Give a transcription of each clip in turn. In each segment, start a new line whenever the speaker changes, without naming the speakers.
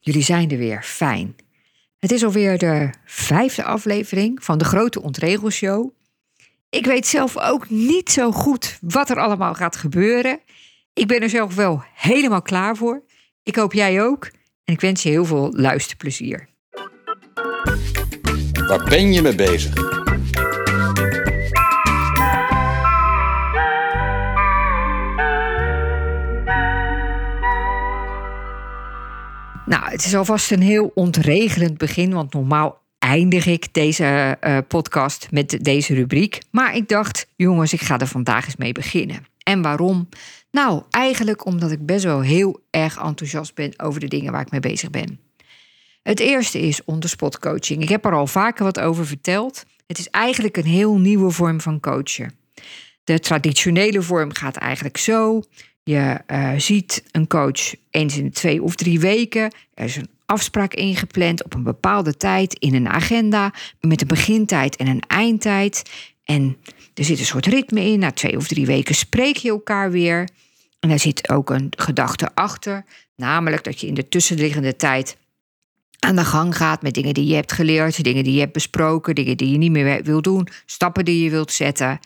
jullie zijn er weer, fijn. Het is alweer de vijfde aflevering van de Grote Ontregelshow. Ik weet zelf ook niet zo goed wat er allemaal gaat gebeuren. Ik ben er zelf wel helemaal klaar voor. Ik hoop jij ook. En ik wens je heel veel luisterplezier.
Waar ben je mee bezig?
Het is alvast een heel ontregelend begin, want normaal eindig ik deze uh, podcast met deze rubriek. Maar ik dacht, jongens, ik ga er vandaag eens mee beginnen. En waarom? Nou, eigenlijk omdat ik best wel heel erg enthousiast ben over de dingen waar ik mee bezig ben. Het eerste is on-the-spot coaching. Ik heb er al vaker wat over verteld. Het is eigenlijk een heel nieuwe vorm van coachen. De traditionele vorm gaat eigenlijk zo. Je uh, ziet een coach eens in de twee of drie weken. Er is een afspraak ingepland op een bepaalde tijd in een agenda. Met een begintijd en een eindtijd. En er zit een soort ritme in. Na twee of drie weken spreek je elkaar weer. En daar zit ook een gedachte achter. Namelijk dat je in de tussenliggende tijd aan de gang gaat met dingen die je hebt geleerd, dingen die je hebt besproken, dingen die je niet meer wil doen, stappen die je wilt zetten.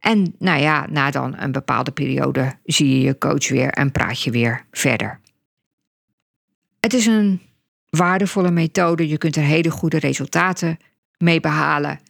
En nou ja, na dan een bepaalde periode zie je je coach weer en praat je weer verder. Het is een waardevolle methode. Je kunt er hele goede resultaten mee behalen.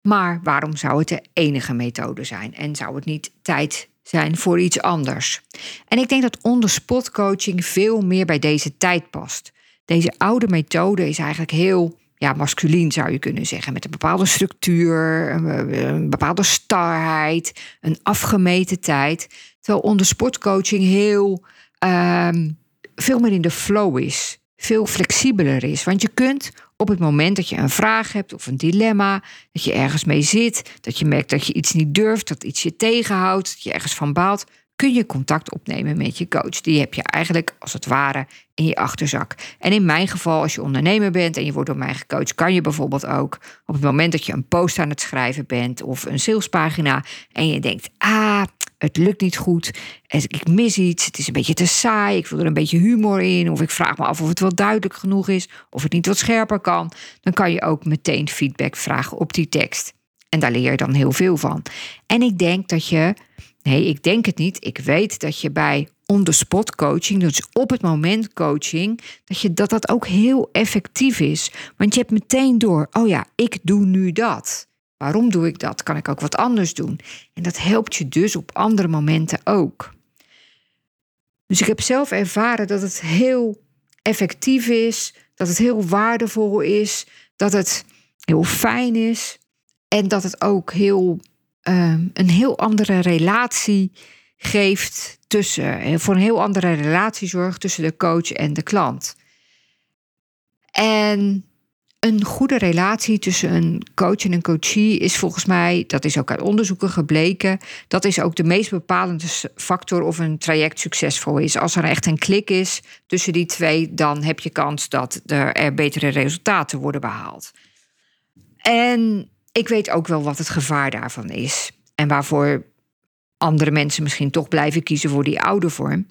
Maar waarom zou het de enige methode zijn? En zou het niet tijd zijn voor iets anders? En ik denk dat on-the-spot coaching veel meer bij deze tijd past. Deze oude methode is eigenlijk heel ja, masculien zou je kunnen zeggen. Met een bepaalde structuur, een, bepaalde starheid, een afgemeten tijd. Terwijl onder sportcoaching heel ehm, veel meer in de flow is. Veel flexibeler is. Want je kunt op het moment dat je een vraag hebt of een dilemma, dat je ergens mee zit, dat je merkt dat je iets niet durft, dat iets je tegenhoudt, dat je ergens van baalt, kun je contact opnemen met je coach. Die heb je eigenlijk als het ware in je achterzak. En in mijn geval, als je ondernemer bent en je wordt door mij gecoacht, kan je bijvoorbeeld ook op het moment dat je een post aan het schrijven bent of een salespagina en je denkt, ah, het lukt niet goed, ik mis iets, het is een beetje te saai, ik wil er een beetje humor in, of ik vraag me af of het wel duidelijk genoeg is, of het niet wat scherper kan, dan kan je ook meteen feedback vragen op die tekst. En daar leer je dan heel veel van. En ik denk dat je Nee, ik denk het niet. Ik weet dat je bij on-the-spot coaching, dus op het moment coaching, dat, je, dat dat ook heel effectief is. Want je hebt meteen door, oh ja, ik doe nu dat. Waarom doe ik dat? Kan ik ook wat anders doen? En dat helpt je dus op andere momenten ook. Dus ik heb zelf ervaren dat het heel effectief is, dat het heel waardevol is, dat het heel fijn is en dat het ook heel Ehm, een heel andere relatie geeft tussen, eh, voor een heel andere relatie zorgt tussen de coach en de klant. En een goede relatie tussen een coach en een coachie is volgens mij, dat is ook uit onderzoeken gebleken, dat is ook de meest bepalende factor of een traject succesvol is. Als er echt een klik is tussen die twee, dan heb je kans dat er betere resultaten worden behaald. En ik weet ook wel wat het gevaar daarvan is. En waarvoor andere mensen misschien toch blijven kiezen voor die oude vorm.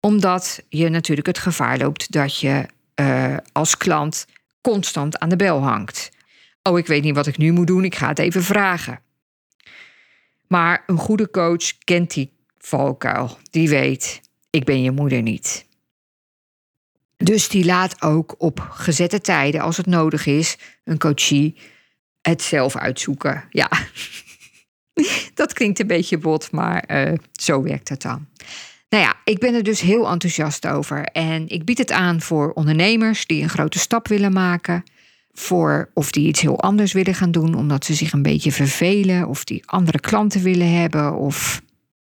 Omdat je natuurlijk het gevaar loopt dat je uh, als klant constant aan de bel hangt. Oh, ik weet niet wat ik nu moet doen, ik ga het even vragen. Maar een goede coach kent die valkuil. Die weet, ik ben je moeder niet. Dus die laat ook op gezette tijden, als het nodig is, een coachie het zelf uitzoeken. Ja, dat klinkt een beetje bot, maar uh, zo werkt het dan. Nou ja, ik ben er dus heel enthousiast over. En ik bied het aan voor ondernemers die een grote stap willen maken. Voor of die iets heel anders willen gaan doen, omdat ze zich een beetje vervelen. Of die andere klanten willen hebben. Of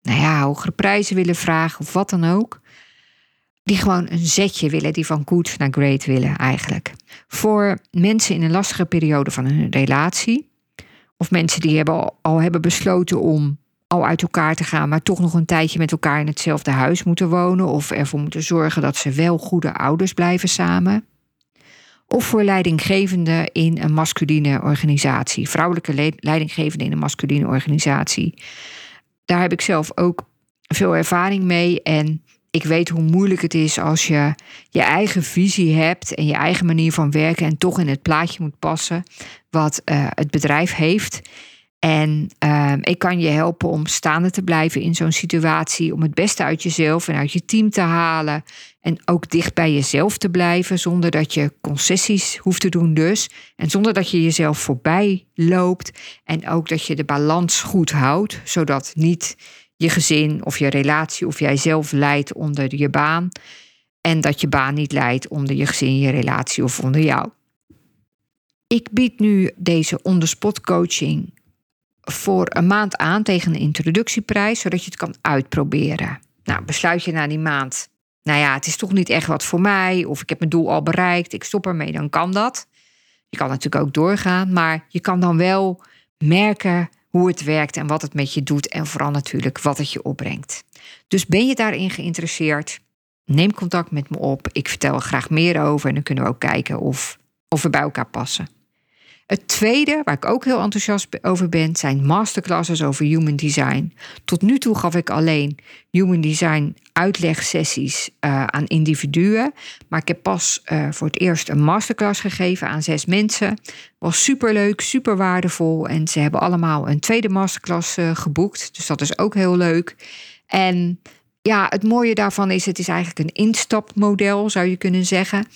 nou ja, hogere prijzen willen vragen of wat dan ook. Die gewoon een zetje willen, die van good naar great willen eigenlijk. Voor mensen in een lastige periode van hun relatie, of mensen die hebben al, hebben besloten om al uit elkaar te gaan, maar toch nog een tijdje met elkaar in hetzelfde huis moeten wonen, of ervoor moeten zorgen dat ze wel goede ouders blijven samen. Of voor leidinggevenden in een masculine organisatie, vrouwelijke leidinggevenden in een masculine organisatie. Daar heb ik zelf ook veel ervaring mee en ik weet hoe moeilijk het is als je je eigen visie hebt en je eigen manier van werken en toch in het plaatje moet passen wat uh, het bedrijf heeft. En uh, ik kan je helpen om staande te blijven in zo'n situatie, om het beste uit jezelf en uit je team te halen. En ook dicht bij jezelf te blijven, zonder dat je concessies hoeft te doen, dus. En zonder dat je jezelf voorbij loopt. En ook dat je de balans goed houdt, zodat niet je gezin of je relatie of jijzelf leidt onder je baan. En dat je baan niet leidt onder je gezin, je relatie of onder jou. Ik bied nu deze on-the-spot coaching voor een maand aan tegen een introductieprijs, zodat je het kan uitproberen. Nou, besluit je na die maand, nou ja, het is toch niet echt wat voor mij, of ik heb mijn doel al bereikt, ik stop ermee, dan kan dat. Je kan natuurlijk ook doorgaan, maar je kan dan wel merken hoe het werkt en wat het met je doet en vooral natuurlijk wat het je opbrengt. Dus ben je daarin geïnteresseerd? Neem contact met me op. Ik vertel er graag meer over en dan kunnen we ook kijken of, of we bij elkaar passen. Het tweede, waar ik ook heel enthousiast over ben, zijn masterclasses over human design. Tot nu toe gaf ik alleen human design uitlegsessies uh, aan individuen. Maar ik heb pas uh, voor het eerst een masterclass gegeven aan zes mensen. Was super leuk, super waardevol. En ze hebben allemaal een tweede masterclass uh, geboekt. Dus dat is ook heel leuk. En ja, het mooie daarvan is, het is eigenlijk een instapmodel, zou je kunnen zeggen.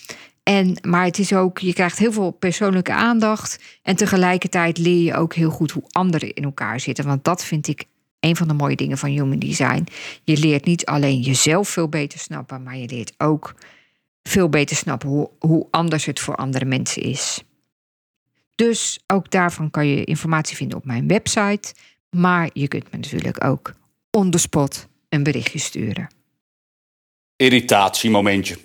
En, maar het is ook, je krijgt heel veel persoonlijke aandacht. En tegelijkertijd leer je ook heel goed hoe anderen in elkaar zitten. Want dat vind ik een van de mooie dingen van Human Design. Je leert niet alleen jezelf veel beter snappen, maar je leert ook veel beter snappen hoe, hoe anders het voor andere mensen is. Dus ook daarvan kan je informatie vinden op mijn website. Maar je kunt me natuurlijk ook on the spot een berichtje sturen.
Irritatiemomentje.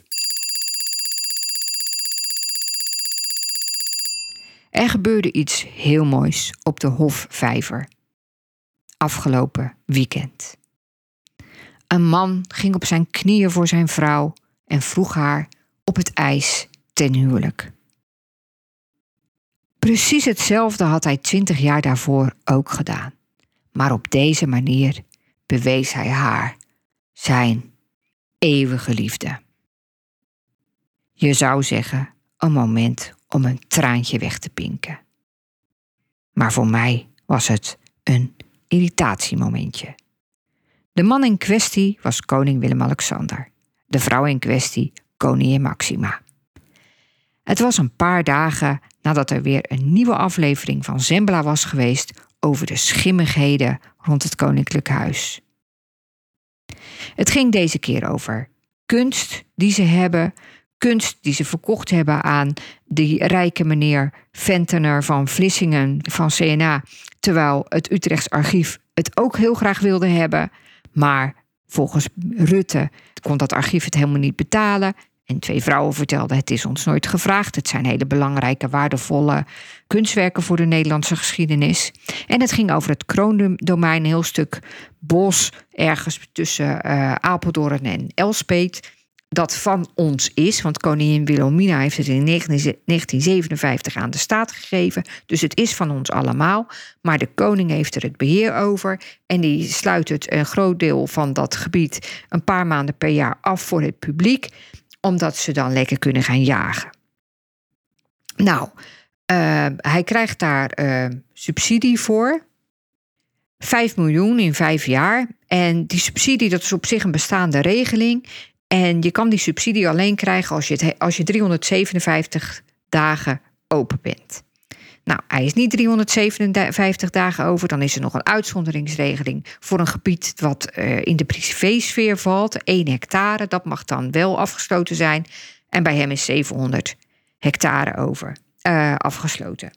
Er gebeurde iets heel moois op de Hofvijver. Afgelopen weekend. Een man ging op zijn knieën voor zijn vrouw en vroeg haar op het ijs ten huwelijk. Precies hetzelfde had hij twintig jaar daarvoor ook gedaan. Maar op deze manier bewees hij haar zijn eeuwige liefde. Je zou zeggen, een moment om een traantje weg te pinken. Maar voor mij was het een irritatiemomentje. De man in kwestie was koning Willem-Alexander, de vrouw in kwestie koningin Maxima. Het was een paar dagen nadat er weer een nieuwe aflevering van Zembla was geweest over de schimmigheden rond het koninklijk huis. Het ging deze keer over kunst die ze hebben, kunst die ze verkocht hebben aan die rijke meneer Ventener van Vlissingen van CNA. Terwijl het Utrechts archief het ook heel graag wilde hebben. Maar volgens Rutte kon dat archief het helemaal niet betalen. En twee vrouwen vertelden: Het is ons nooit gevraagd. Het zijn hele belangrijke, waardevolle kunstwerken voor de Nederlandse geschiedenis. En het ging over het kroondomein, een heel stuk bos ergens tussen uh, Apeldoorn en Elspet dat van ons is. Want koningin Wilhelmina heeft het in 1957 aan de staat gegeven. Dus het is van ons allemaal. Maar de koning heeft er het beheer over. En die sluit het een groot deel van dat gebied een paar maanden per jaar af voor het publiek. Omdat ze dan lekker kunnen gaan jagen. Nou, uh, hij krijgt daar uh, subsidie voor. 5 miljoen in vijf jaar. En die subsidie, dat is op zich een bestaande regeling. En je kan die subsidie alleen krijgen als je, het, als je 357 dagen open bent. Nou, hij is niet 357 dagen over. Dan is er nog een uitzonderingsregeling voor een gebied wat uh, in de privésfeer valt. 1 hectare, dat mag dan wel afgesloten zijn. En bij hem is 700 hectare over uh, afgesloten.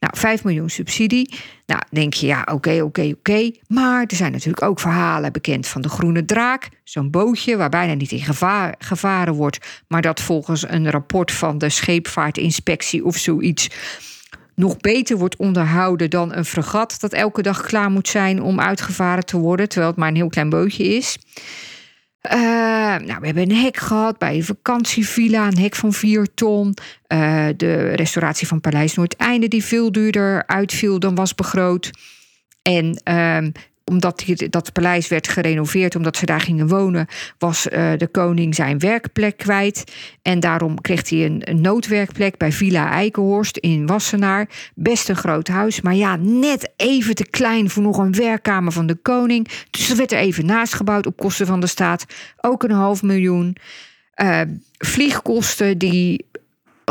Nou, 5 miljoen subsidie. Nou, denk je, ja, oké, oké, oké. Maar er zijn natuurlijk ook verhalen bekend van de Groene Draak. Zo'n bootje waar bijna niet in gevaar, gevaren wordt. Maar dat volgens een rapport van de scheepvaartinspectie of zoiets nog beter wordt onderhouden dan een fregat dat elke dag klaar moet zijn om uitgevaren te worden, terwijl het maar een heel klein bootje is. Uh, nou, we hebben een hek gehad bij een vakantievilla, een hek van 4 ton. Uh, de restauratie van Paleis Noordeinde, die veel duurder uitviel dan was begroot. En uh, omdat die, dat paleis werd gerenoveerd, omdat ze daar gingen wonen, was uh, de koning zijn werkplek kwijt. En daarom kreeg hij een, noodwerkplek bij Villa Eikenhorst in Wassenaar. Best een groot huis, maar ja, net even te klein voor nog een werkkamer van de koning. Dus er werd er even naast gebouwd op kosten van de staat. Ook een half miljoen. Uh, vliegkosten die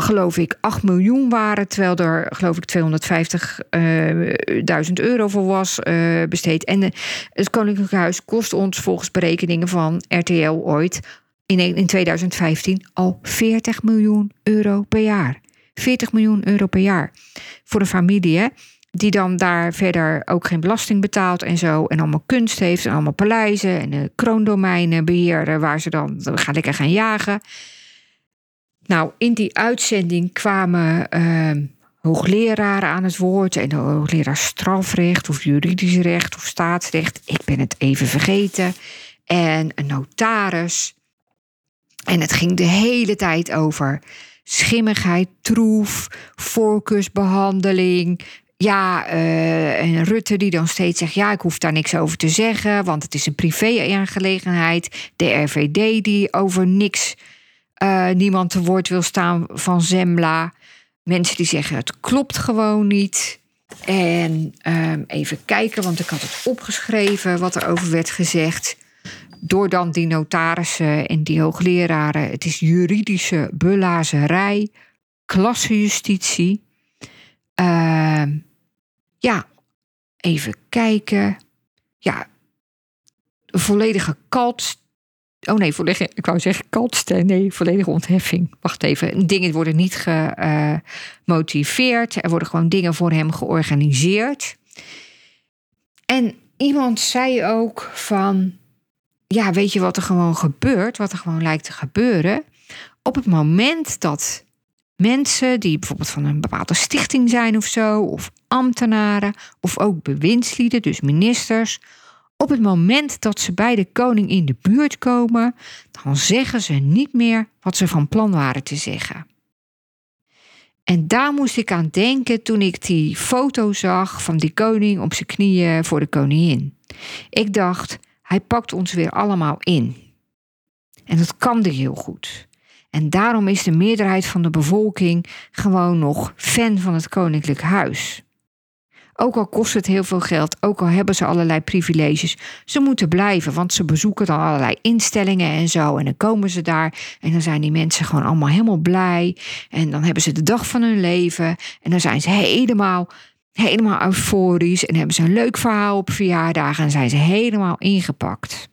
geloof ik, 8 miljoen waren. Terwijl er, geloof ik, 250.000 euro voor was uh, besteed. En uh, het Koninklijk Huis kost ons volgens berekeningen van RTL ooit in, in 2015 al 40 miljoen euro per jaar. 40 miljoen euro per jaar. Voor een familie, hè? Die dan daar verder ook geen belasting betaalt en zo. En allemaal kunst heeft en allemaal paleizen en kroondomeinen beheren. Waar ze dan gaan lekker gaan jagen. Nou, in die uitzending kwamen uh, hoogleraren aan het woord. En de hoogleraar strafrecht of juridisch recht of staatsrecht. Ik ben het even vergeten. En een notaris. En het ging de hele tijd over schimmigheid, troef, voorkeursbehandeling. Ja, uh, en Rutte die dan steeds zegt: ja, ik hoef daar niks over te zeggen, want het is een privé-aangelegenheid. De RVD die over niks uh, niemand te woord wil staan van Zembla. Mensen die zeggen het klopt gewoon niet. En um, even kijken, want ik had het opgeschreven wat er over werd gezegd. Door dan die notarissen en die hoogleraren. Het is juridische belazerij, klassejustitie. Uh, ja, even kijken. Ja, volledige Oh nee, volledige, ik wou zeggen kaltste. Nee, volledige ontheffing. Wacht even. Dingen worden niet gemotiveerd. er worden gewoon dingen voor hem georganiseerd. En iemand zei ook van... Ja, weet je wat er gewoon gebeurt? Wat er gewoon lijkt te gebeuren? Op het moment dat mensen die bijvoorbeeld van een bepaalde stichting zijn of zo... of ambtenaren of ook bewindslieden, dus ministers op het moment dat ze bij de koning in de buurt komen, dan zeggen ze niet meer wat ze van plan waren te zeggen. En daar moest ik aan denken toen ik die foto zag van die koning op zijn knieën voor de koningin. Ik dacht, hij pakt ons weer allemaal in. En dat kan hij heel goed. En daarom is de meerderheid van de bevolking gewoon nog fan van het koninklijk huis. Ook al kost het heel veel geld, ook al hebben ze allerlei privileges, ze moeten blijven, want ze bezoeken dan allerlei instellingen en zo. En dan komen ze daar en dan zijn die mensen gewoon allemaal helemaal blij. En dan hebben ze de dag van hun leven en dan zijn ze helemaal, helemaal euforisch en hebben ze een leuk verhaal op verjaardagen en zijn ze helemaal ingepakt.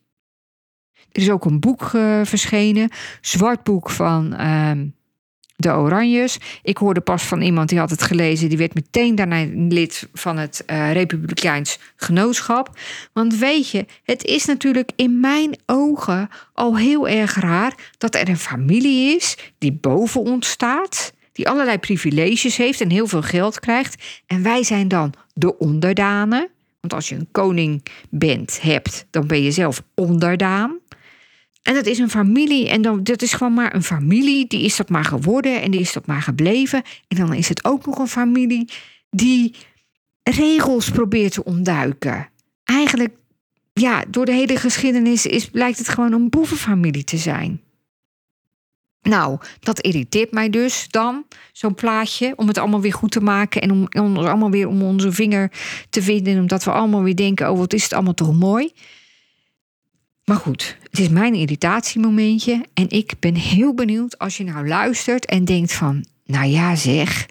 Er is ook een boek uh, verschenen, zwart boek van. Uh, de Oranjes. Ik hoorde pas van iemand die had het gelezen, die werd meteen daarna lid van het uh, Republikeins Genootschap. Want weet je, het is natuurlijk in mijn ogen al heel erg raar dat er een familie is die boven ons staat, die allerlei privileges heeft en heel veel geld krijgt. En wij zijn dan de onderdanen. Want als je een koning bent, hebt, dan ben je zelf onderdaan. En dat is een familie. En dan, dat is gewoon maar een familie. Die is dat maar geworden en die is dat maar gebleven. En dan is het ook nog een familie die regels probeert te ontduiken. Eigenlijk, ja, door de hele geschiedenis is, blijkt het gewoon een boevenfamilie te zijn. Nou, dat irriteert mij dus dan, zo'n plaatje, om het allemaal weer goed te maken en om, om allemaal weer om onze vinger te vinden, omdat we allemaal weer denken: oh, wat is het allemaal toch mooi. Maar goed, het is mijn irritatiemomentje. En ik ben heel benieuwd als je nou luistert en denkt van... Nou ja zeg,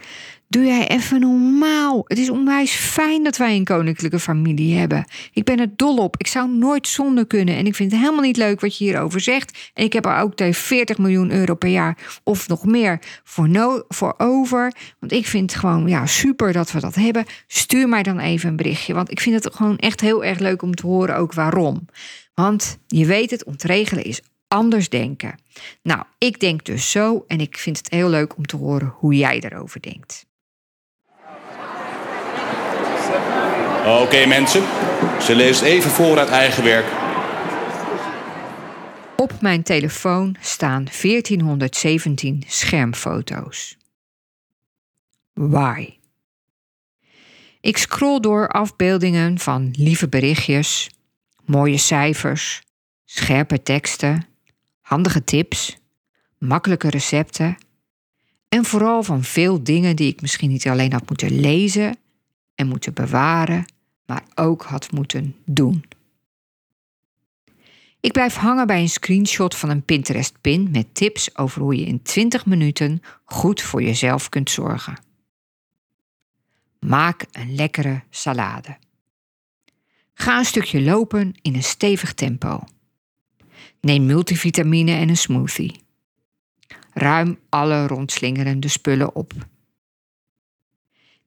Doe jij even normaal. Het is onwijs fijn dat wij een koninklijke familie hebben. Ik ben er dol op. Ik zou nooit zonder kunnen. En ik vind het helemaal niet leuk wat je hierover zegt. En ik heb er ook 40 miljoen euro per jaar of nog meer voor, no voor over. Want ik vind het gewoon ja, super dat we dat hebben. Stuur mij dan even een berichtje. Want ik vind het gewoon echt heel erg leuk om te horen ook waarom. Want je weet het, ontregelen is anders denken. Nou, ik denk dus zo en ik vind het heel leuk om te horen hoe jij erover denkt.
Oké mensen, ze leest even voor uit eigen werk.
Op mijn telefoon staan 1417 schermfoto's. Why? Ik scroll door afbeeldingen van lieve berichtjes, mooie cijfers, scherpe teksten, handige tips, makkelijke recepten en vooral van veel dingen die ik misschien niet alleen had moeten lezen en moeten bewaren, maar ook had moeten doen. Ik blijf hangen bij een screenshot van een Pinterest-pin met tips over hoe je in 20 minuten goed voor jezelf kunt zorgen. Maak een lekkere salade. Ga een stukje lopen in een stevig tempo. Neem multivitamine en een smoothie. Ruim alle rondslingerende spullen op.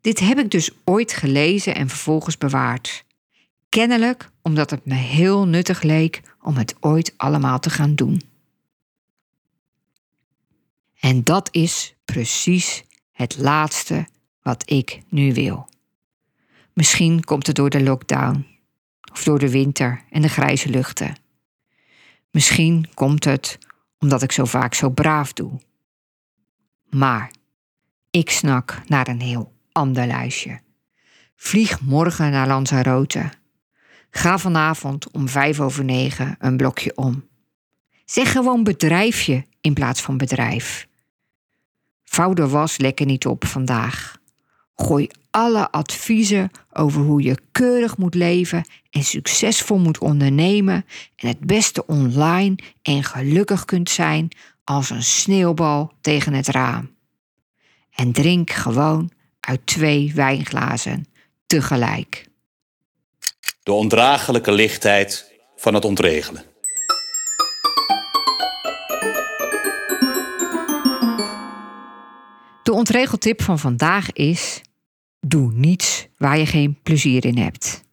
Dit heb ik dus ooit gelezen en vervolgens bewaard. Kennelijk omdat het me heel nuttig leek om het ooit allemaal te gaan doen. En dat is precies het laatste wat ik nu wil. Misschien komt het door de lockdown of door de winter en de grijze luchten. Misschien komt het omdat ik zo vaak zo braaf doe. Maar ik snak naar een heel ander lijstje. Vlieg morgen naar Lanzarote. Ga vanavond om vijf over negen een blokje om. Zeg gewoon bedrijfje in plaats van bedrijf. Vouw de was lekker niet op vandaag. Gooi alle adviezen over hoe je keurig moet leven en succesvol moet ondernemen en het beste online en gelukkig kunt zijn als een sneeuwbal tegen het raam. En drink gewoon uit twee wijnglazen tegelijk.
De ondraaglijke lichtheid van het ontregelen.
De ontregeltip van vandaag is: doe niets waar je geen plezier in hebt.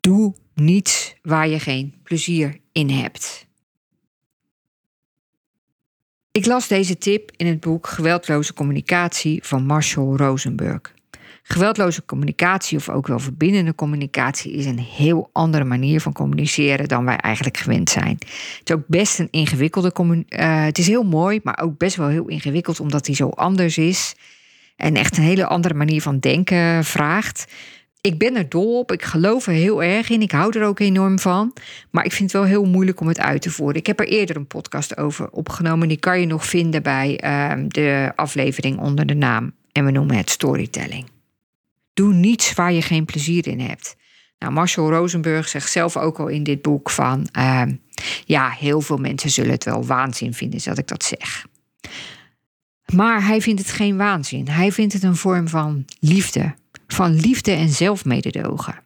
Doe niets waar je geen plezier in hebt. Ik las deze tip in het boek Geweldloze communicatie van Marshall Rosenberg. Geweldloze communicatie, of ook wel verbindende communicatie, is een heel andere manier van communiceren dan wij eigenlijk gewend zijn. Het is ook best een ingewikkelde communicatie. Uh, het is heel mooi, maar ook best wel heel ingewikkeld, omdat hij zo anders is. En echt een hele andere manier van denken vraagt ik ben er dol op. Ik geloof er heel erg in. Ik hou er ook enorm van. Maar ik vind het wel heel moeilijk om het uit te voeren. Ik heb er eerder een podcast over opgenomen. Die kan je nog vinden bij ehm, de aflevering onder de naam. En we noemen het storytelling. Doe niets waar je geen plezier in hebt. Nou, Marshall Rosenberg zegt zelf ook al in dit boek van... Ehm, ja, heel veel mensen zullen het wel waanzin vinden dat ik dat zeg. Maar hij vindt het geen waanzin. Hij vindt het een vorm van liefde van liefde en zelfmededogen.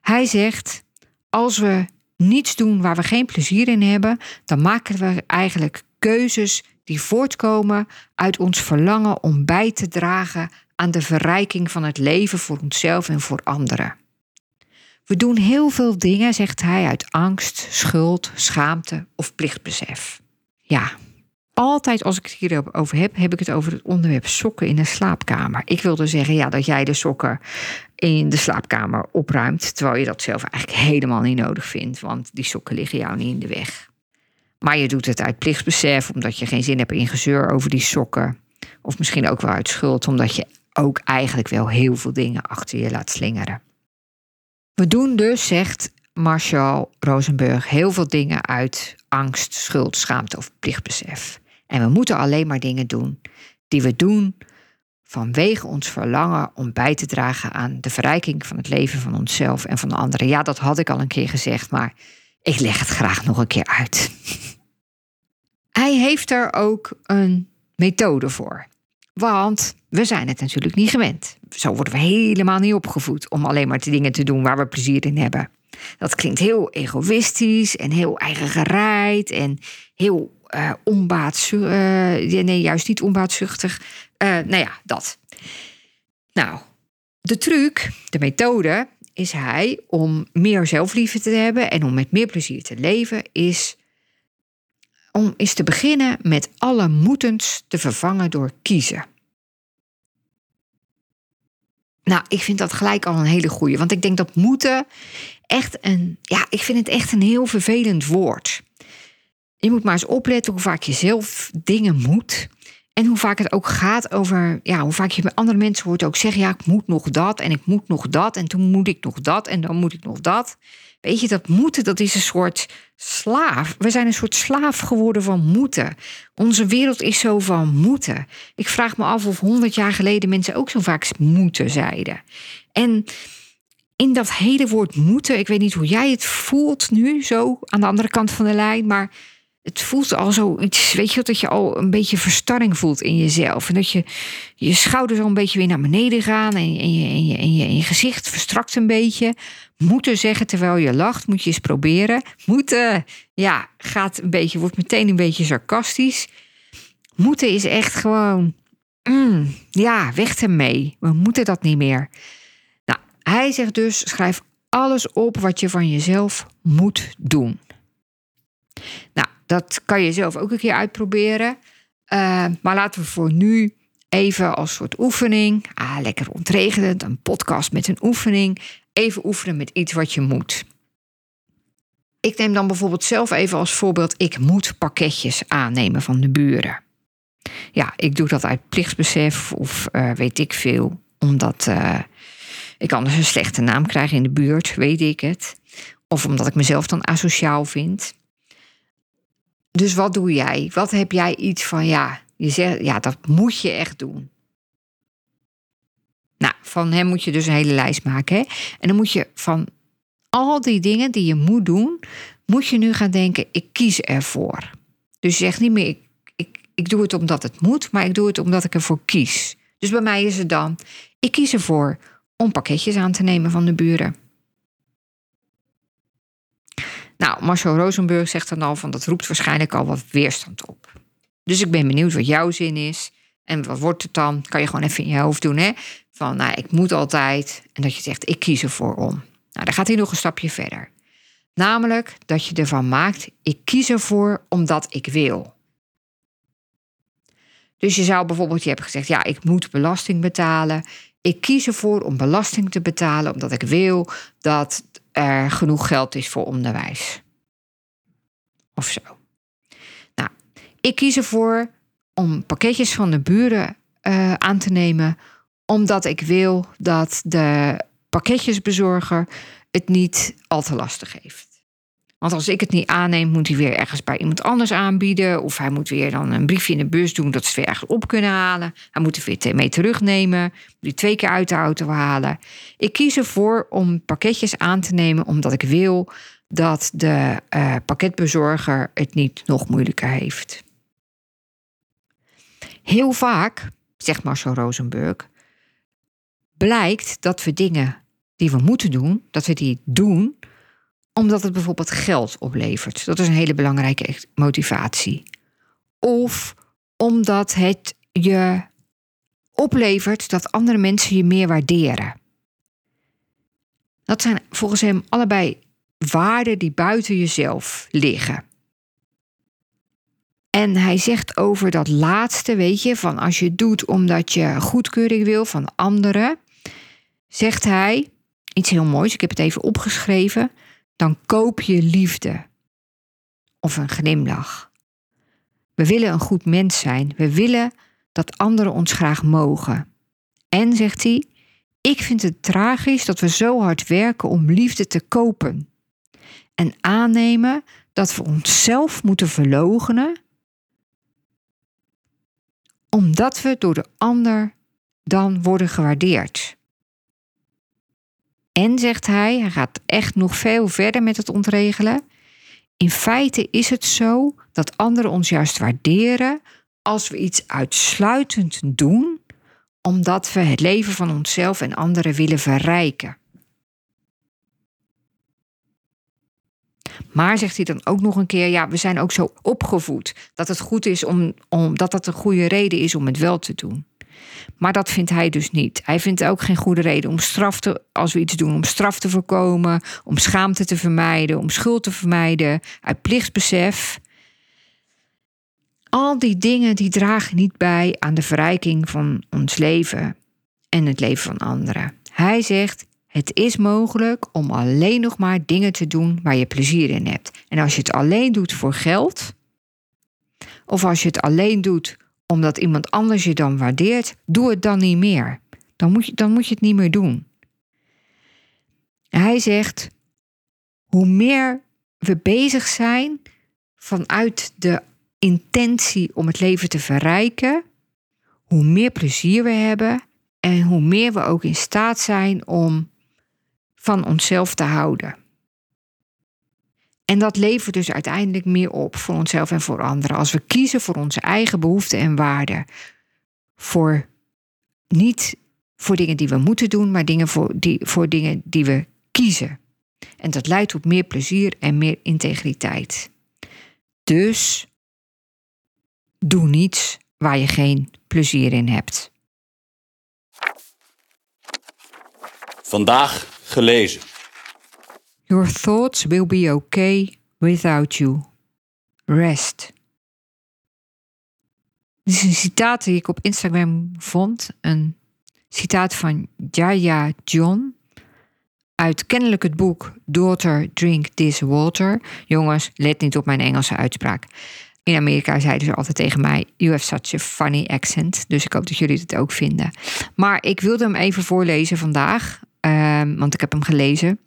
Hij zegt: als we niets doen waar we geen plezier in hebben, dan maken we eigenlijk keuzes die voortkomen uit ons verlangen om bij te dragen aan de verrijking van het leven voor onszelf en voor anderen. We doen heel veel dingen, zegt hij, uit angst, schuld, schaamte of plichtbesef. Ja, altijd als ik het hierover heb, heb ik het over het onderwerp sokken in de slaapkamer. Ik wilde zeggen ja, dat jij de sokken in de slaapkamer opruimt, terwijl je dat zelf eigenlijk helemaal niet nodig vindt, want die sokken liggen jou niet in de weg. Maar je doet het uit plichtsbesef, omdat je geen zin hebt in gezeur over die sokken. Of misschien ook wel uit schuld, omdat je ook eigenlijk wel heel veel dingen achter je laat slingeren. We doen dus, zegt Marshall Rosenberg, heel veel dingen uit angst, schuld, schaamte of plichtbesef. En we moeten alleen maar dingen doen die we doen vanwege ons verlangen om bij te dragen aan de verrijking van het leven van onszelf en van de anderen. Ja, dat had ik al een keer gezegd, maar ik leg het graag nog een keer uit. Hij heeft er ook een methode voor. Want we zijn het natuurlijk niet gewend. Zo worden we helemaal niet opgevoed om alleen maar de dingen te doen waar we plezier in hebben. Dat klinkt heel egoïstisch en heel eigengereid en heel uh, onbaatzuchtig. Uh, nee, juist niet onbaatzuchtig. Uh, nou ja, dat. Nou, de truc, de methode, is hij om meer zelfliefde te hebben en om met meer plezier te leven, is om is te beginnen met alle moetens te vervangen door kiezen. Nou, ik vind dat gelijk al een hele goeie. Want ik denk dat moeten echt een. Ja, ik vind het echt een heel vervelend woord. Je moet maar eens opletten hoe vaak je zelf dingen moet. En hoe vaak het ook gaat over, ja, hoe vaak je bij andere mensen hoort ook zeggen, ja, ik moet nog dat en ik moet nog dat en toen moet ik nog dat en dan moet ik nog dat. Weet je, dat moeten, dat is een soort slaaf. We zijn een soort slaaf geworden van moeten. Onze wereld is zo van moeten. Ik vraag me af of honderd jaar geleden mensen ook zo vaak moeten zeiden. En in dat hele woord moeten, ik weet niet hoe jij het voelt nu, zo aan de andere kant van de lijn, maar het voelt al zo iets, weet je, dat je al een beetje verstarring voelt in jezelf. En dat je je schouders al een beetje weer naar beneden gaan en, en, je, en, je, en, je, en je gezicht verstrakt een beetje. Moeten zeggen terwijl je lacht, moet je eens proberen. Moeten, ja, gaat een beetje, wordt meteen een beetje sarcastisch. Moeten is echt gewoon, mm, ja, weg ermee. We moeten dat niet meer. Nou, hij zegt dus, schrijf alles op wat je van jezelf moet doen. Nou, dat kan je zelf ook een keer uitproberen. Uh, maar laten we voor nu even als soort oefening, ah, lekker ontregelend, een podcast met een oefening, even oefenen met iets wat je moet. Ik neem dan bijvoorbeeld zelf even als voorbeeld, ik moet pakketjes aannemen van de buren. Ja, ik doe dat uit plichtsbesef of uh, weet ik veel, omdat uh, ik anders een slechte naam krijg in de buurt, weet ik het. Of omdat ik mezelf dan asociaal vind. Dus wat doe jij? Wat heb jij iets van, ja, je zegt, ja, dat moet je echt doen. Nou, van hem moet je dus een hele lijst maken. Hè? En dan moet je van al die dingen die je moet doen, moet je nu gaan denken, ik kies ervoor. Dus je zegt niet meer, ik, ik, ik doe het omdat het moet, maar ik doe het omdat ik ervoor kies. Dus bij mij is het dan, ik kies ervoor om pakketjes aan te nemen van de buren. Nou, Marcel Rosenburg zegt dan al van dat roept waarschijnlijk al wat weerstand op. Dus ik ben benieuwd wat jouw zin is. En wat wordt het dan? Kan je gewoon even in je hoofd doen, hè? Van, nou, ik moet altijd. En dat je zegt, ik kies ervoor om. Nou, dan gaat hij nog een stapje verder. Namelijk dat je ervan maakt, ik kies ervoor omdat ik wil. Dus je zou bijvoorbeeld, je hebt gezegd, ja, ik moet belasting betalen. Ik kies ervoor om belasting te betalen omdat ik wil dat er genoeg geld is voor onderwijs. Of zo. Nou, ik kies ervoor om pakketjes van de buren uh, aan te nemen, omdat ik wil dat de pakketjesbezorger het niet al te lastig heeft. Want als ik het niet aanneem, moet hij weer ergens bij iemand anders aanbieden. Of hij moet weer dan een briefje in de bus doen dat ze weer ergens op kunnen halen. Hij moet er weer mee terugnemen. Moet die twee keer uit de auto halen. Ik kies ervoor om pakketjes aan te nemen omdat ik wil dat de uh, pakketbezorger het niet nog moeilijker heeft. Heel vaak, zegt Marcel Rosenberg, blijkt dat we dingen die we moeten doen, dat we die doen omdat het bijvoorbeeld geld oplevert. Dat is een hele belangrijke motivatie. Of omdat het je oplevert dat andere mensen je meer waarderen. Dat zijn volgens hem allebei waarden die buiten jezelf liggen. En hij zegt over dat laatste, weet je, van als je het doet omdat je goedkeuring wil van anderen, zegt hij iets heel moois. Ik heb het even opgeschreven dan koop je liefde of een glimlach. We willen een goed mens zijn. We willen dat anderen ons graag mogen. En, zegt hij, ik vind het tragisch dat we zo hard werken om liefde te kopen. En aannemen dat we onszelf moeten verlogenen, omdat we door de ander dan worden gewaardeerd. En zegt hij, hij gaat echt nog veel verder met het ontregelen. In feite is het zo dat anderen ons juist waarderen als we iets uitsluitend doen omdat we het leven van onszelf en anderen willen verrijken. Maar zegt hij dan ook nog een keer: ja, we zijn ook zo opgevoed dat het goed is om, om dat dat een goede reden is om het wel te doen. Maar dat vindt hij dus niet. Hij vindt ook geen goede reden om straf te, als we iets doen, om straf te voorkomen, om schaamte te vermijden, om schuld te vermijden, uit plichtsbesef. Al die dingen die dragen niet bij aan de verrijking van ons leven en het leven van anderen. Hij zegt: het is mogelijk om alleen nog maar dingen te doen waar je plezier in hebt. En als je het alleen doet voor geld, of als je het alleen doet omdat iemand anders je dan waardeert, doe het dan niet meer. Dan moet je, dan moet je het niet meer doen. Hij zegt: hoe meer we bezig zijn vanuit de intentie om het leven te verrijken, hoe meer plezier we hebben en hoe meer we ook in staat zijn om van onszelf te houden. En dat levert dus uiteindelijk meer op voor onszelf en voor anderen. Als we kiezen voor onze eigen behoeften en waarden. Voor niet voor dingen die we moeten doen, maar dingen voor, die, voor dingen die we kiezen. En dat leidt tot meer plezier en meer integriteit. Dus doe niets waar je geen plezier in hebt.
Vandaag gelezen.
Your thoughts will be okay without you. Rest. Dit is een citaat die ik op Instagram vond. Een citaat van Jaya John. Uit kennelijk het boek Daughter Drink This Water. Jongens, let niet op mijn Engelse uitspraak. In Amerika zeiden ze altijd tegen mij: You have such a funny accent. Dus ik hoop dat jullie het ook vinden. Maar ik wilde hem even voorlezen vandaag. Ehm, want ik heb hem gelezen.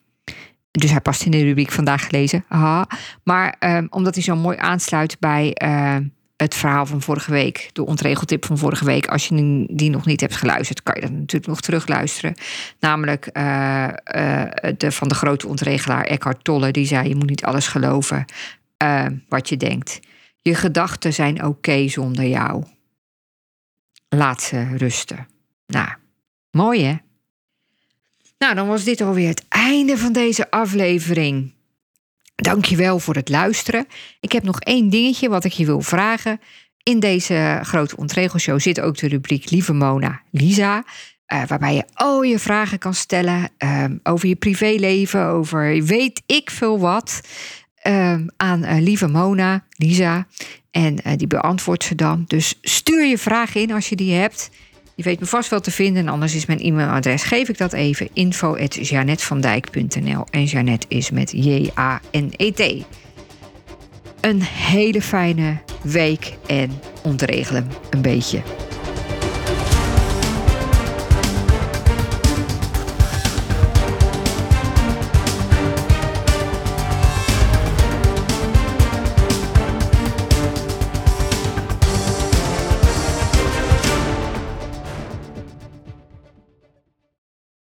Dus hij past in de rubriek vandaag gelezen. Aha. Maar ehm, omdat hij zo mooi aansluit bij ehm, het verhaal van vorige week, de ontregeltip van vorige week. Als je die nog niet hebt geluisterd, kan je dat natuurlijk nog terugluisteren. Namelijk uh, de, van de grote ontregelaar Eckhart Tolle. Die zei: Je moet niet alles geloven wat je denkt. Je gedachten zijn oké zonder jou. Laat ze rusten. Nou, mooi hè? Nou, dan was dit alweer het einde van deze aflevering. Dankjewel voor het luisteren. Ik heb nog één dingetje wat ik je wil vragen. In deze grote ontregelshow zit ook de rubriek Lieve Mona Lisa. Uh, waarbij je al je vragen kan stellen uh, over je privéleven, over weet ik veel wat. Uh, aan uh, lieve Mona, Lisa. En die beantwoordt ze dan. Dus stuur je vragen in als je die hebt. Je weet me vast wel te vinden. En anders is mijn e-mailadres, geef ik dat even. info.janetvandijk.nl En Janet is met J-A-N-E-T. Een hele fijne week en ontregelen een beetje.